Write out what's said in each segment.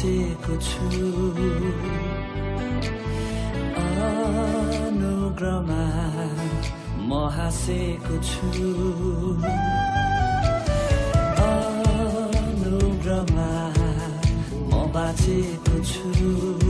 बाँचेको छु अनुग्रमा म हाँसेको छु। अनुग्रमा म बाँचेको छु।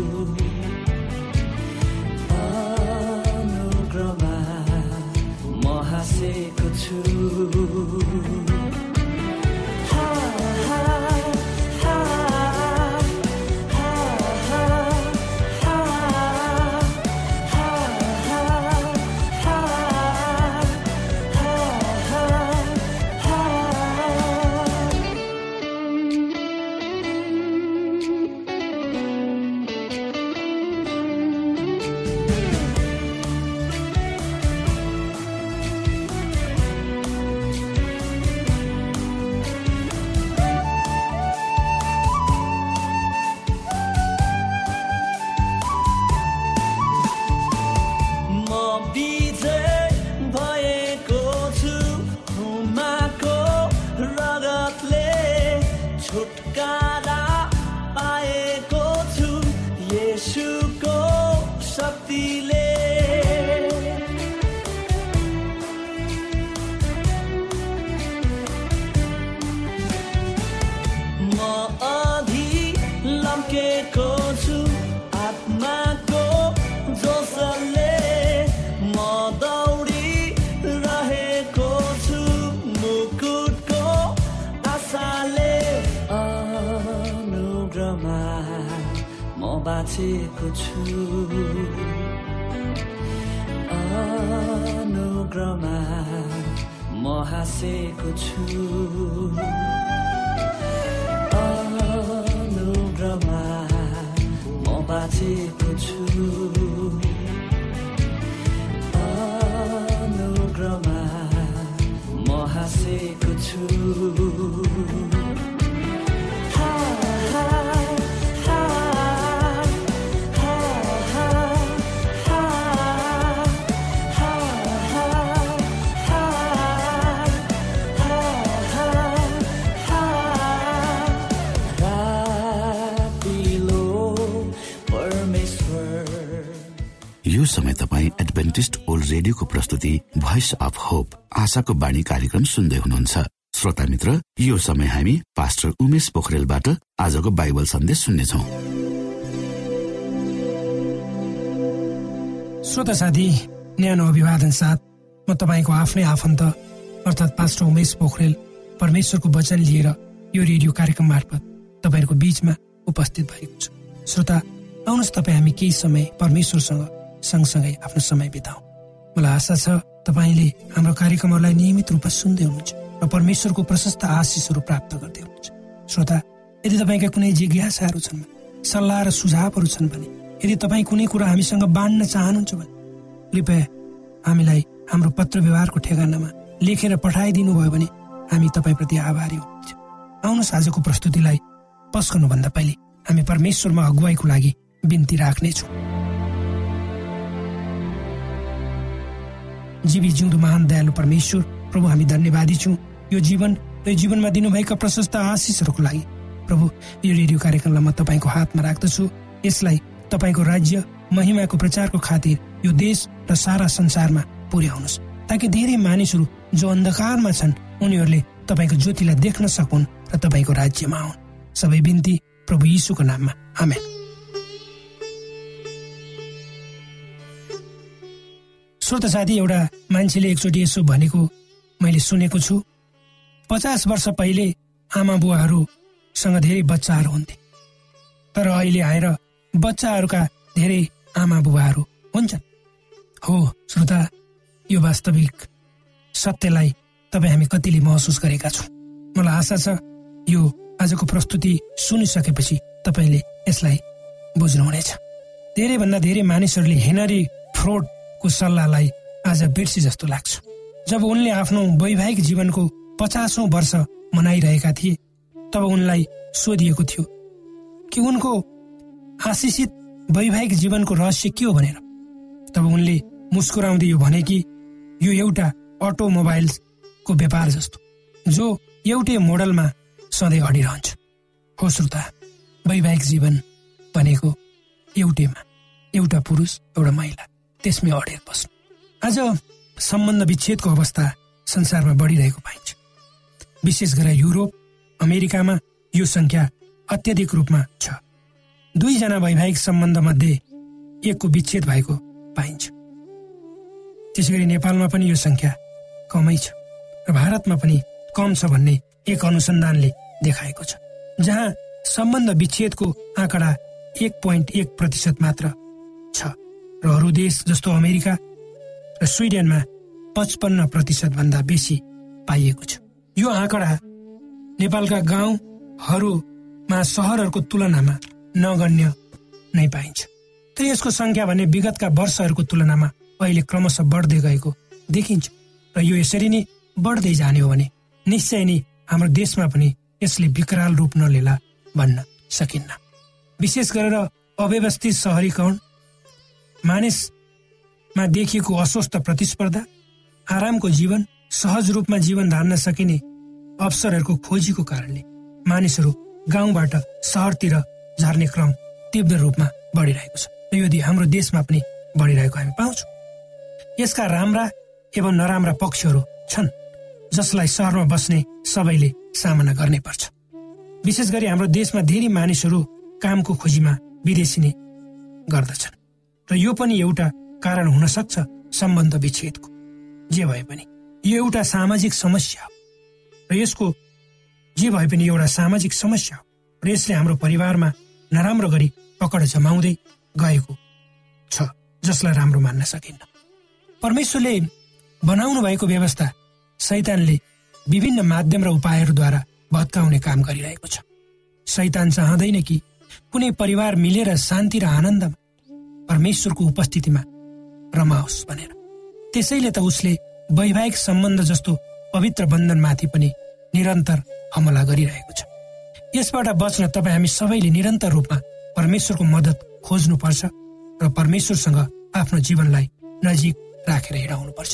बाँचेको छु। अनुग्रहमा म हाँसेको छु। अनुग्रहमा म बाँचेको भोइस अफ होप आशाको बाणी कार्यक्रम सुन्दै हुनुहुन्छ। श्रोता मित्र यो समय हामी पास्टर उमेश पोखरेलबाट आजको बाइबल सन्देश सुन्नेछौ। श्रोता साथी न्यानो अभिवादन साथ म तपाईँको आफ्नै आफन्त अर्थात् पास्टर उमेश पोखरेल परमेश्वरको वचन लिएर यो रेडियो कार्यक्रम मार्फत तपाईँहरूको बीचमा उपस्थित भएको छु। श्रोता आउनुहोस् तपाईँ हामी केही समय परमेश्वरसँग सँगसँगै आफ्नो समय बिताउँ। मलाई आशा छ तपाईँले हाम्रो कार्यक्रमहरूलाई नियमित रूपमा सुन्दै हुनुहुन्छ र परमेश्वरको प्रशस्त आशिषहरू प्राप्त गर्दै हुनुहुन्छ। श्रोता यदि तपाईँका कुनै जिज्ञासाहरू छन् सल्लाह र सुझावहरू छन् भने यदि तपाईँ कुनै कुरा हामीसँग बाँड्न चाहनुहुन्छ भने कृपया हामीलाई हाम्रो पत्र व्यवहारको ठेगानामा लेखेर पठाइदिनु भयो भने हामी तपाईँप्रति आभारी हुनुहुन्छ। आउनुहोस् आजको प्रस्तुतिलाई पस्कनुभन्दा पहिले हामी परमेश्वरमा अगुवाईको लागि बिन्ती राख्नेछौँ। जीवी जिउँदो महान दयालु परमेश्वर प्रभु हामी धन्यवादी छौँ। यो जीवन र जीवनमा दिनुभएका प्रशस्त आशिषहरूको लागि। प्रभु यो रेडियो कार्यक्रमलाई म तपाईँको हातमा राख्दछु। यसलाई तपाईँको राज्य महिमाको प्रचारको खातिर यो देश र सारा संसारमा पुर्याउनुहोस्। ताकि धेरै मानिसहरू जो अन्धकारमा छन् उनीहरूले तपाईँको ज्योतिलाई देख्न सकुन् र तपाईँको राज्यमा आउन्। सबै बिन्ती प्रभु यीशुको नाममा। आमेन। श्रोत साथी एउटा मान्छेले एकचोटि यसो भनेको मैले सुनेको छु। पचास वर्ष पहिले आमा बुवाहरूसँग धेरै बच्चाहरू हुन्थे। तर अहिले आएर बच्चाहरूका धेरै आमा बुबाहरू हुन्छन्। हो श्रोता यो वास्तविक सत्यलाई तपाईँ हामी कतिले महसुस गरेका छौँ। मलाई आशा छ यो आजको प्रस्तुति सुनिसकेपछि तपाईँले यसलाई बुझ्नुहुनेछ। धेरैभन्दा धेरै मानिसहरूले हेनरी फ्रोडको सल्लाहलाई आज बिर्सी जस्तो लाग्छ। जब उनले आफ्नो वैवाहिक जीवनको पचासौँ वर्ष मनाइरहेका थिए तब उनलाई सोधिएको थियो कि उनको आशिषित वैवाहिक जीवनको रहस्य के हो भनेर। तब उनले मुस्कुराउँदै यो भने कि यो एउटा अटोमोबाइल्सको व्यापार जस्तो जो एउटै मोडलमा सधैँ अडिरहन्छ। हो श्रोता वैवाहिक जीवन भनेको एउटैमा एउटा पुरुष एउटा महिला। त्यसमै अडेर बस्नु। आज सम्बन्ध विच्छेदको अवस्था संसारमा बढिरहेको पाइन्छ। विशेष गरेर युरोप अमेरिकामा यो संख्या अत्यधिक रूपमा छ। दुईजना वैवाहिक सम्बन्ध मध्ये एकको विच्छेद भएको पाइन्छ। त्यसै गरी नेपालमा पनि यो संख्या कमै छ र भारतमा पनि कम छ भन्ने एक अनुसन्धानले देखाएको छ जहाँ सम्बन्ध विच्छेदको आँकडा एक पोइन्ट एक प्रतिशत मात्र छ। र अरू देश जस्तो अमेरिका र स्विडेनमा पचपन्न प्रतिशत भन्दा बेसी पाइएको छ। यो आँकडा नेपालका गाउँहरूमा सहरहरूको तुलनामा नगण्य नै पाइन्छ। तर यसको संख्या भने विगतका वर्षहरूको तुलनामा अहिले क्रमशः बढ्दै गएको देखिन्छ र यो यसरी नै बढ्दै जाने हो भने निश्चय नै हाम्रो देशमा पनि यसले विकराल रूप नलिला भन्न सकिन्न। विशेष गरेर अव्यवस्थित सहरीकरण मानिसमा देखिएको अस्वस्थ प्रतिस्पर्धा आरामको जीवन सहज रूपमा जीवन धान्न सकिने अवसरहरूको खोजीको कारणले मानिसहरू गाउँबाट सहरतिर झर्ने क्रम तीव्र रूपमा बढिरहेको छ। यदि हाम्रो देशमा पनि बढिरहेको हामी पाउँछौँ। यसका राम्रा एवं नराम्रा पक्षहरू छन् जसलाई सहरमा बस्ने सबैले सामना गर्नै पर्छ। विशेष गरी हाम्रो देशमा धेरै मानिसहरू कामको खोजीमा विदेशिने गर्दछन्। र यो पनि एउटा कारण हुन सक्छ सम्बन्ध विच्छेदको। जे भए पनि यो एउटा सामाजिक समस्या हो र यसको जे भए पनि एउटा सामाजिक समस्या हो र यसले हाम्रो परिवारमा नराम्रो गरी पकड जमाउँदै गएको छ जसलाई राम्रो मान्न सकिन्न। परमेश्वरले बनाउनु भएको व्यवस्था शैतानले विभिन्न माध्यम र उपायहरूद्वारा भत्काउने काम गरिरहेको छ। शैतान चाहँदैन कि कुनै परिवार मिलेर शान्ति र आनन्दमा परमेश्वरको उपस्थितिमा रमाओस् भनेर। त्यसैले त उसले वैवाहिक सम्बन्ध जस्तो पवित्र बन्धनमाथि पनि निरन्तर हमला गरिरहेको छ। यसबाट बच्न तपाईँ हामी सबैले निरन्तर रूपमा परमेश्वरको मद्दत खोज्नुपर्छ र परमेश्वरसँग आफ्नो जीवनलाई नजिक राखेर हिँडाउनुपर्छ।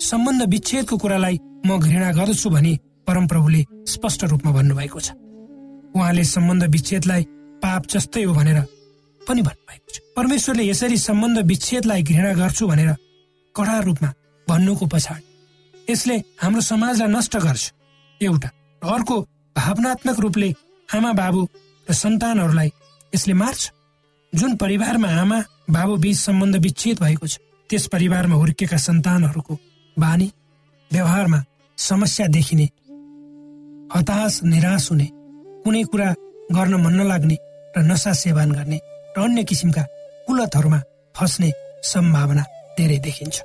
सम्बन्ध विच्छेदको कुरालाई म घृणा गर्दछु भनी परमप्रभुले स्पष्ट रूपमा भन्नुभएको छ। उहाँले सम्बन्ध विच्छेदलाई पाप जस्तै हो भनेर पनि भन्नुभएको छ। परमेश्वरले यसरी सम्बन्ध विच्छेदलाई घृणा गर्छु भनेर कडा रूपमा भन्नुको पछाडि यसले हाम्रो समाजलाई नष्ट गर्छ। एउटा र अर्को भावनात्मक रूपले आमा बाबु र सन्तानहरूलाई यसले मार्छ। जुन परिवारमा आमा बाबु बीच सम्बन्ध विच्छेद भएको छ त्यस परिवारमा हुर्केका सन्तानहरूको बानी व्यवहारमा समस्या देखिने हताश निराश हुने कुनै कुरा गर्न मन नलाग्ने र नसा सेवन गर्ने अन्य किसिमका कुलतहरूमा फस्ने सम्भावना धेरै देखिन्छ।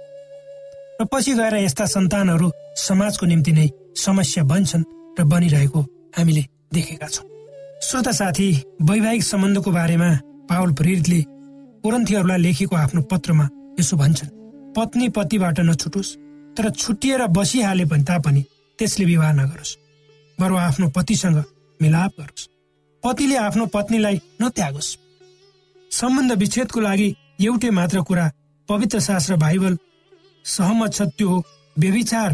र पछि गएर यस्ता सन्तानहरू समाजको निम्ति नै समस्या बन्छन् र बनिरहेको हामीले देखेका छौँ। श्रोता साथी वैवाहिक सम्बन्धको बारेमा पावल प्रेरितले कोरन्थीहरूलाई लेखेको आफ्नो पत्रमा यसो भन्छन् पत्नी पतिबाट नछुटोस् तर छुट्टिएर बसिहाले पनि तापनि त्यसले विवाह नगरोस् बरु आफ्नो पतिसँग मिलाप गरोस्। पतिले आफ्नो पत्नीलाई नत्यागोस्। सम्बन्ध विच्छेदको लागि एउटै मात्र कुरा पवित्र शास्त्र बाइबल सहमत छ त्यो हो व्यविचार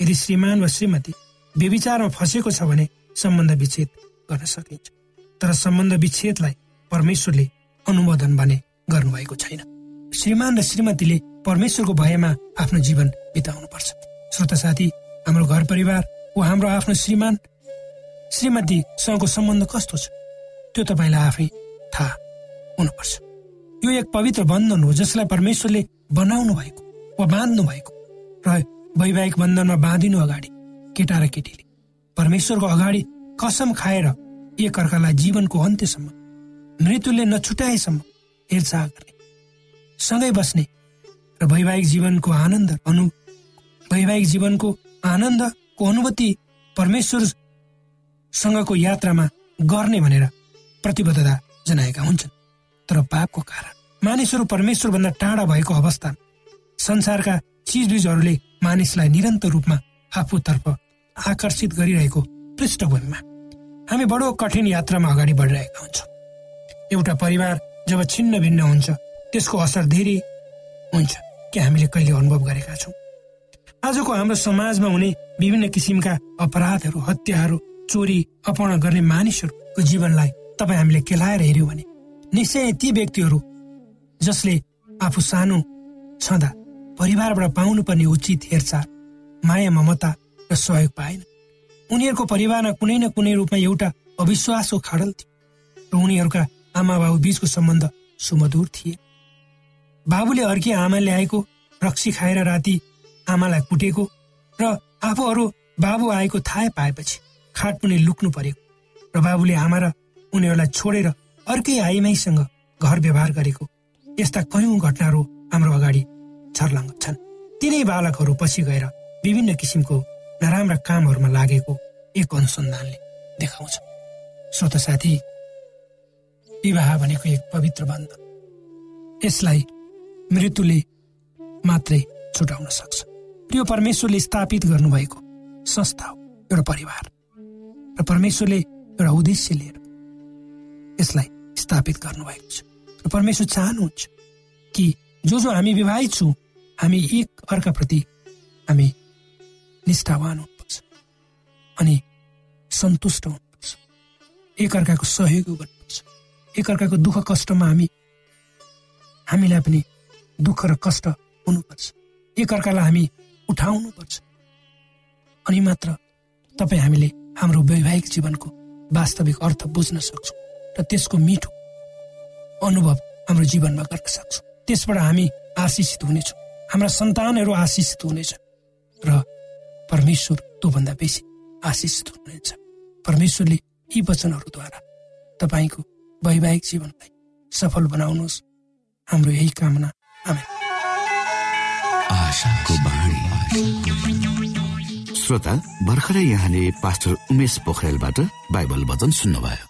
यदि श्रीमान वा श्रीमती व्यविचारमा फँसेको छ भने सम्बन्ध विच्छेद गर्न सकिन्छ। तर सम्बन्ध विच्छेदलाई परमेश्वरले अनुमोदन भने गर्नुभएको छैन। श्रीमान र श्रीमतीले परमेश्वरको भयमा आफ्नो जीवन बिताउनुपर्छ। श्रोता साथी हाम्रो घर परिवार वा हाम्रो आफ्नो श्रीमान श्रीमतीसँगको सम्बन्ध कस्तो छ? त्यो तपाईँलाई आफै थाहा हुनुपर्छ। यो एक पवित्र बन्धन हो जसलाई परमेश्वरले बनाउनु भएको वा बाँध्नु भएको। र वैवाहिक बन्धनमा बाँधिनु अगाडि केटा र केटीले परमेश्वरको अगाडि कसम खाएर एक अर्कालाई जीवनको अन्त्यसम्म मृत्युले नछुटाएसम्म हेरचाह गर्ने सँगै बस्ने र वैवाहिक जीवनको आनन्द अनु वैवाहिक जीवनको आनन्दको अनुभूति परमेश्वरसँगको यात्रामा गर्ने भनेर प्रतिबद्धता जनाएका हुन्छन्। तर पापको कारण। मानिसहरू परमेश्वरभन्दा टाढा भएको अवस्था। संसारका चिजबिजहरूले मानिसलाई निरन्तर रूपमा आफूतर्फ आकर्षित गरिरहेको पृष्ठभूमिमा। हामी बडो कठिन यात्रामा अगाडि बढिरहेका हुन्छौँ। एउटा परिवार जब छिन्न भिन्न हुन्छ त्यसको असर धेरै हुन्छ कि हामीले कहिले अनुभव गरेका छौँ। आजको हाम्रो समाजमा हुने विभिन्न किसिमका अपराधहरू हत्याहरू चोरी अपहरण गर्ने मानिसहरूको जीवनलाई तपाईँ हामीले केलाएर हेऱ्यौँ भने निश्चय ती व्यक्तिहरू जसले आफू सानो छँदा परिवारबाट पाउनुपर्ने उचित हेरचाह माया ममता र सहयोग पाएन। उनीहरूको परिवारमा कुनै न कुनै रूपमा एउटा अविश्वासको खाडल थियो र उनीहरूका आमा बाबु बीचको सम्बन्ध सुमधुर थिए। बाबुले अर्की आमा ल्याएको रक्सी खाएर राति आमालाई कुटेको र आफूहरू बाबु आएको थाहा पाएपछि खाट पनि लुक्नु परेको र बाबुले आमा र उनीहरूलाई छोडेर अर्कै आइमाईसँग घर व्यवहार गरेको यस्ता कयौं घटनाहरू हाम्रो अगाडि छर्लङ्ग छन्। तिनै बालकहरू पछि गएर विभिन्न किसिमको नराम्रा कामहरूमा लागेको एक अनुसन्धानले देखाउँछ। श्रोत साथी विवाह भनेको एक पवित्र बन्धन यसलाई मृत्युले मात्रै छुटाउन सक्छ। प्रिय परमेश्वरले स्थापित गर्नुभएको संस्था हो एउटा परिवार। र परमेश्वरले एउटा उद्देश्य लिएर यसलाई स्थापित गर्नुभएको छ। र परमेश्वर चाहनुहुन्छ कि जो जो हामी विवाहित छौँ हामी एक अर्काप्रति हामी निष्ठावान हुनुपर्छ अनि सन्तुष्ट हुनुपर्छ। एक अर्काको सहयोग गर्नुपर्छ। एक अर्काको दुःख कष्टमा हामी हामीलाई पनि दुःख र कष्ट हुनुपर्छ। एक अर्कालाई हामी उठाउनुपर्छ। अनि मात्र तपाईँ हामीले हाम्रो वैवाहिक जीवनको वास्तविक अर्थ बुझ्न सक्छौँ। त्यसको मिठो अनुभव हाम्रो जीवनमा गर्न सक्छौँ। त्यसबाट हामी आशिषित हुनेछौँ। हाम्रा सन्तानहरू आशिषित हुनेछ र परमेश्वर त्योभन्दा बेसी आशिषित हुनेछ। परमेश्वरले यी वचनहरूद्वारा तपाईँको वैवाहिक जीवनलाई सफल बनाउनुहोस्। हाम्रो यही कामना। श्रोता भर्खरै यहाँले पास्टर उमेश पोखरेलबाट बाइबल वचन सुन्नुभयो।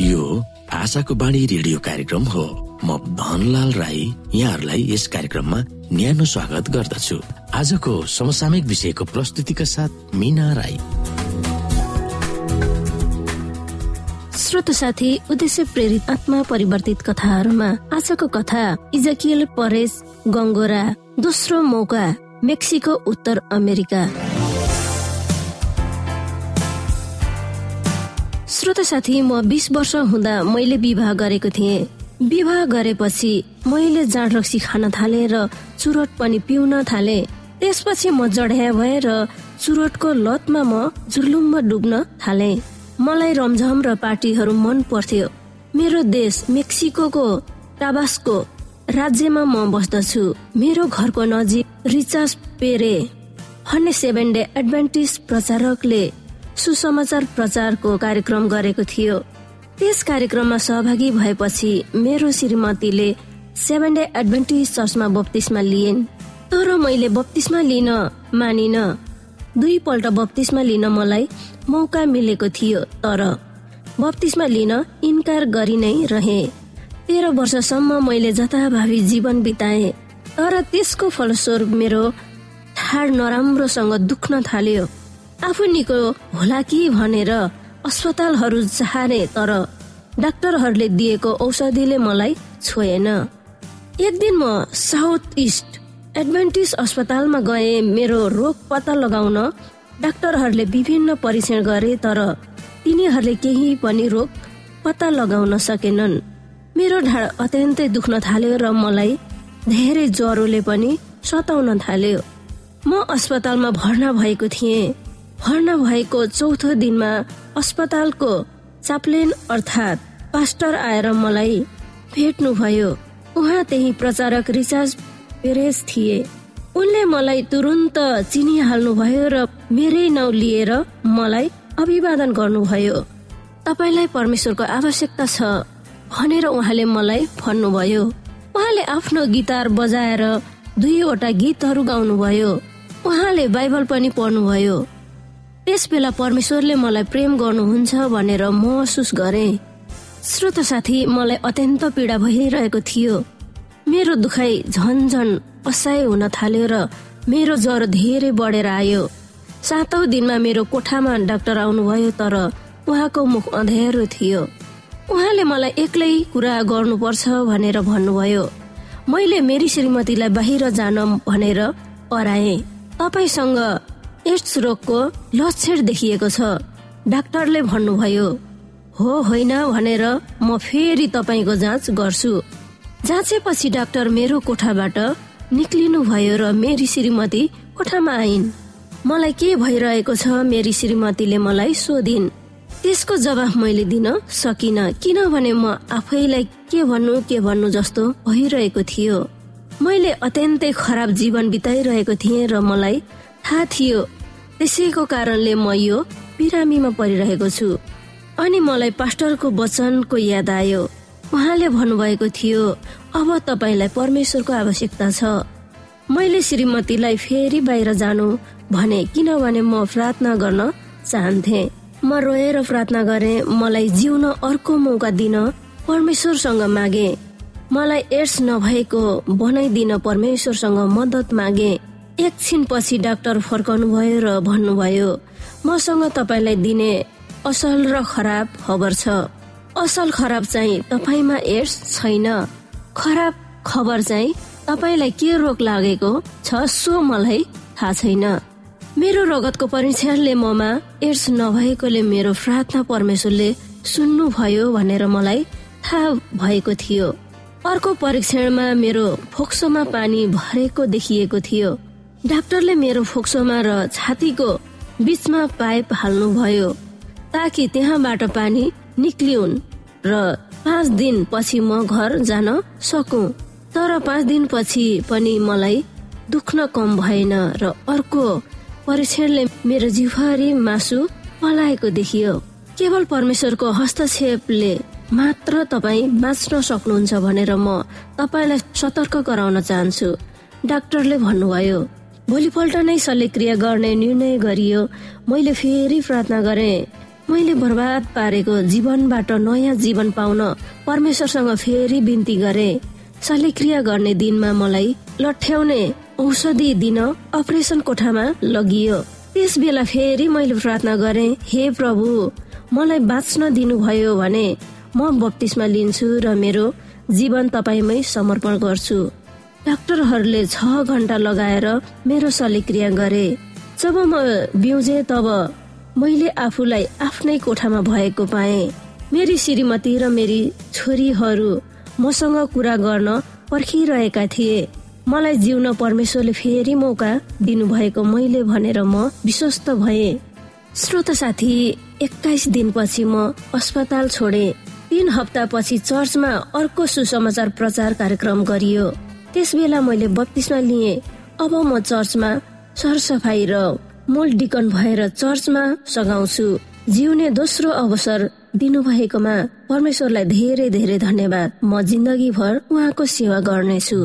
यो आशाको बाणी रेडियो कार्यक्रम हो। म धनलाल राई यहाँहरूलाई यस कार्यक्रममा न्यानो स्वागत गर्दछु। आजको समसामयिक विषयको प्रस्तुतिका साथ मिना राई। श्रोत साथी उद्देश्य प्रेरित आत्मा परिवर्तित कथाहरूमा आजको कथा इजकियल परेश गङ्गोरा दोस्रो मौका मेक्सिको उत्तर अमेरिका। श्रोत साथी म बिस वर्ष हुँदा मैले विवाह गरेको थिएँ। विवाह गरेपछि मैले जाँड रक्सी खान थाले र चुरोट पनि पिउन थाले। त्यसपछि म जड्या भए र चुरोटको लतमा म जुर्लुममा डुब्न थाले। मलाई रमझम र पार्टीहरू मन पर्थ्यो। मेरो देश मेक्सिको टाबास्को राज्यमा म बस्दछु। मेरो घरको नजिक रिचार्ज पेरे भन्ने सेभेन डे एडभान्टेज प्रचारकले सुसमाचार प्रचारको कार्यक्रम गरेको थियो। त्यस कार्यक्रममा सहभागी भएपछि मेरो श्रीमतीले सेभेन डे एडभान्टेज चर्चमा बत्तिसमा लिइन्। तर मैले बत्तिसमा लिन मानिन। दुईपल्ट बत्तिसमा लिन मलाई मौका मिलेको थियो तर बत्तिसमा लिन इन्कार गरि नै रहे। तेह्र वर्षसम्म मैले जथाभावी जीवन बिताए तर त्यसको फलस्वरूप मेरो ठाड नराम्रोसँग दुख्न थाल्यो। आफू निको होला कि भनेर अस्पतालहरू चाहे तर डाक्टरहरूले दिएको औषधिले मलाई छोएन। एक दिन म साउथ इस्ट एडभान्टेज अस्पतालमा गए मेरो रोग पत्ता लगाउन डाक्टरहरूले विभिन्न परीक्षण गरे तर तिनीहरूले केही पनि रोग पत्ता लगाउन सकेनन्। मेरो ढाड अत्यन्तै दुख्न थाल्यो र मलाई धेरै ज्वरोले पनि सताउन थाल्यो। म अस्पतालमा भर्ना भएको थिएँ। भर्ना भएको चौथो दिनमा अस्पतालको चाप्लेन अर्थात् पास्टर आएर मलाई भेट्नु भयो उहाँ त्यही प्रचारक रिचार्ज पेरेस थिए। उनले मलाई तुरुन्त चिनिहाल्नु भयो र मेरै नाउँ लिएर मलाई अभिवादन गर्नुभयो। तपाईँलाई परमेश्वरको आवश्यकता छ भनेर उहाँले मलाई भन्नुभयो। उहाँले आफ्नो गिटार बजाएर दुईवटा गीतहरू गाउनुभयो। उहाँले बाइबल पनि पढ्नुभयो। त्यस बेला परमेश्वरले मलाई प्रेम गर्नुहुन्छ भनेर महसुस गरे। श्रोत साथी मलाई अत्यन्त पीडा भइरहेको थियो। मेरो दुखाइ झन झन असहाय हुन थाल्यो र मेरो ज्वरो धेरै बढेर आयो। सातौं दिनमा मेरो कोठामा डाक्टर आउनुभयो तर उहाँको मुख अँध्यारो थियो। उहाँले मलाई एक्लै कुरा गर्नुपर्छ भनेर भन्नुभयो। मैले मेरी श्रीमतीलाई बाहिर जान भनेर पराए तपाईँसँग एड्स रोगको लक्षण देखिएको छ। डाक्टरले भन्नुभयो हो होइन भनेर म फेरि तपाईँको जाँच गर्छु। जाँचेपछि डाक्टर मेरो कोठाबाट निक्लिनु भयो र मेरी श्रीमती कोठामा आइन्। मलाई के भइरहेको छ मेरी श्रीमतीले मलाई सोधिन्। त्यसको जवाफ मैले दिन सकिन किनभने म आफैलाई के भन्नु के भन्नु जस्तो भइरहेको थियो। मैले अत्यन्तै खराब जीवन बिताइरहेको थिएँ र मलाई थाहा थियो त्यसैको कारणले म यो बिरामीमा परिरहेको छु। अनि मलाई पास्टरको वचनको याद आयो। उहाँले भन्नुभएको थियो अब तपाईँलाई परमेश्वरको आवश्यकता छ। मैले श्रीमतीलाई फेरि बाहिर जानु भने किनभने म प्रार्थना गर्न चाहन्थे। म रोएर प्रार्थना गरे मलाई जिउन अर्को मौका दिन परमेश्वरसँग मागे। मलाई एड्स नभएको बनाइदिन परमेश्वरसँग मद्दत मागे। एकछिन पछि डाक्टर फर्काउनु भयो र भन्नुभयो मसँग तपाईँलाई दिने असल र खराब खबर छ। असल खराब चाहिँ तपाईँमा एड्स छैन। खराब खबर चाहिँ तपाईँलाई के रोग लागेको छ सो मलाई थाहा छैन। मेरो रगतको परीक्षणले ममा एड्स नभएकोले मेरो प्रार्थना परमेश्वरले सुन्नुभयो भनेर मलाई थाहा भएको थियो। अर्को परीक्षणमा मेरो फोक्सोमा पानी भरेको देखिएको थियो। डाक्टरले मेरो फोक्सोमा र छातीको बीचमा पाइप हाल्नुभयो ताकि त्यहाँबाट पानी निक्लिउन् र पाँच दिन पछि म घर जान सकु। तर पाँच दिनपछि पनि मलाई दुख्न कम भएन र अर्को परीक्षणले मेरो जिउभरि मासु पलाएको देखियो। केवल परमेश्वरको हस्तक्षेपले मात्र तपाईँ बाँच्न सक्नुहुन्छ भनेर म तपाईँलाई सतर्क गराउन चाहन्छु डाक्टरले भन्नुभयो। भोलिपल्ट नै शल्यक्रिया गर्ने निर्णय गरियो। मैले फेरि प्रार्थना गरे। मैले बर्बाद पारेको जीवनबाट नयाँ जीवन पाउन परमेश्वरसँग फेरि बिन्ती गरे। शल्यक्रिया गर्ने दिनमा मलाई लठ्याउने औषधि दिन अपरेसन कोठामा लगियो। त्यस बेला फेरि मैले प्रार्थना गरे हे प्रभु मलाई बाँच्न दिनुभयो भने म बत्तिसमा लिन्छु र मेरो जीवन तपाईँमै समर्पण गर्छु। डाक्टरहरूले छ घन्टा लगाएर मेरो शल्यक्रिया गरे। जब म बिउजे तब मैले आफूलाई आफ्नै कोठामा भएको पाएँ। मेरी श्रीमती र मेरी छोरीहरू मसँग कुरा गर्न पर्खिरहेका थिए। मलाई जिउन परमेश्वरले फेरि मौका दिनुभएको मैले भनेर म विश्वस्त भए। श्रोत साथी एक्काइस दिनपछि म अस्पताल छोडे। तीन हप्तापछि चर्चमा अर्को सुसमाचार प्रचार कार्यक्रम गरियो। त्यस बेला मैले बत्तिसमा लिएँ। अब म चर्चमा सरसफाई र मूल डिकन भएर चर्चमा सघाउँछु। जिउने दोस्रो अवसर दिनुभएकोमा परमेश्वरलाई धेरै धेरै धन्यवाद। म जिन्दगीभर उहाँको सेवा गर्नेछु।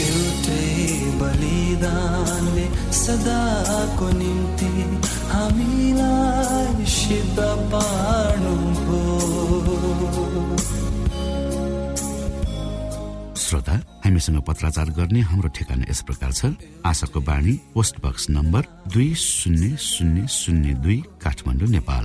एउटै बलिदानले सदाको निम्ति हामीलाई सिद्ध श्रोता हामीसँग पत्राचार गर्ने हाम्रो ठेगाना यस प्रकार छ। आशाको बाणी पोस्ट बक्स नम्बर दुई शून्य शून्य शून्य दुई काठमाडौँ नेपाल।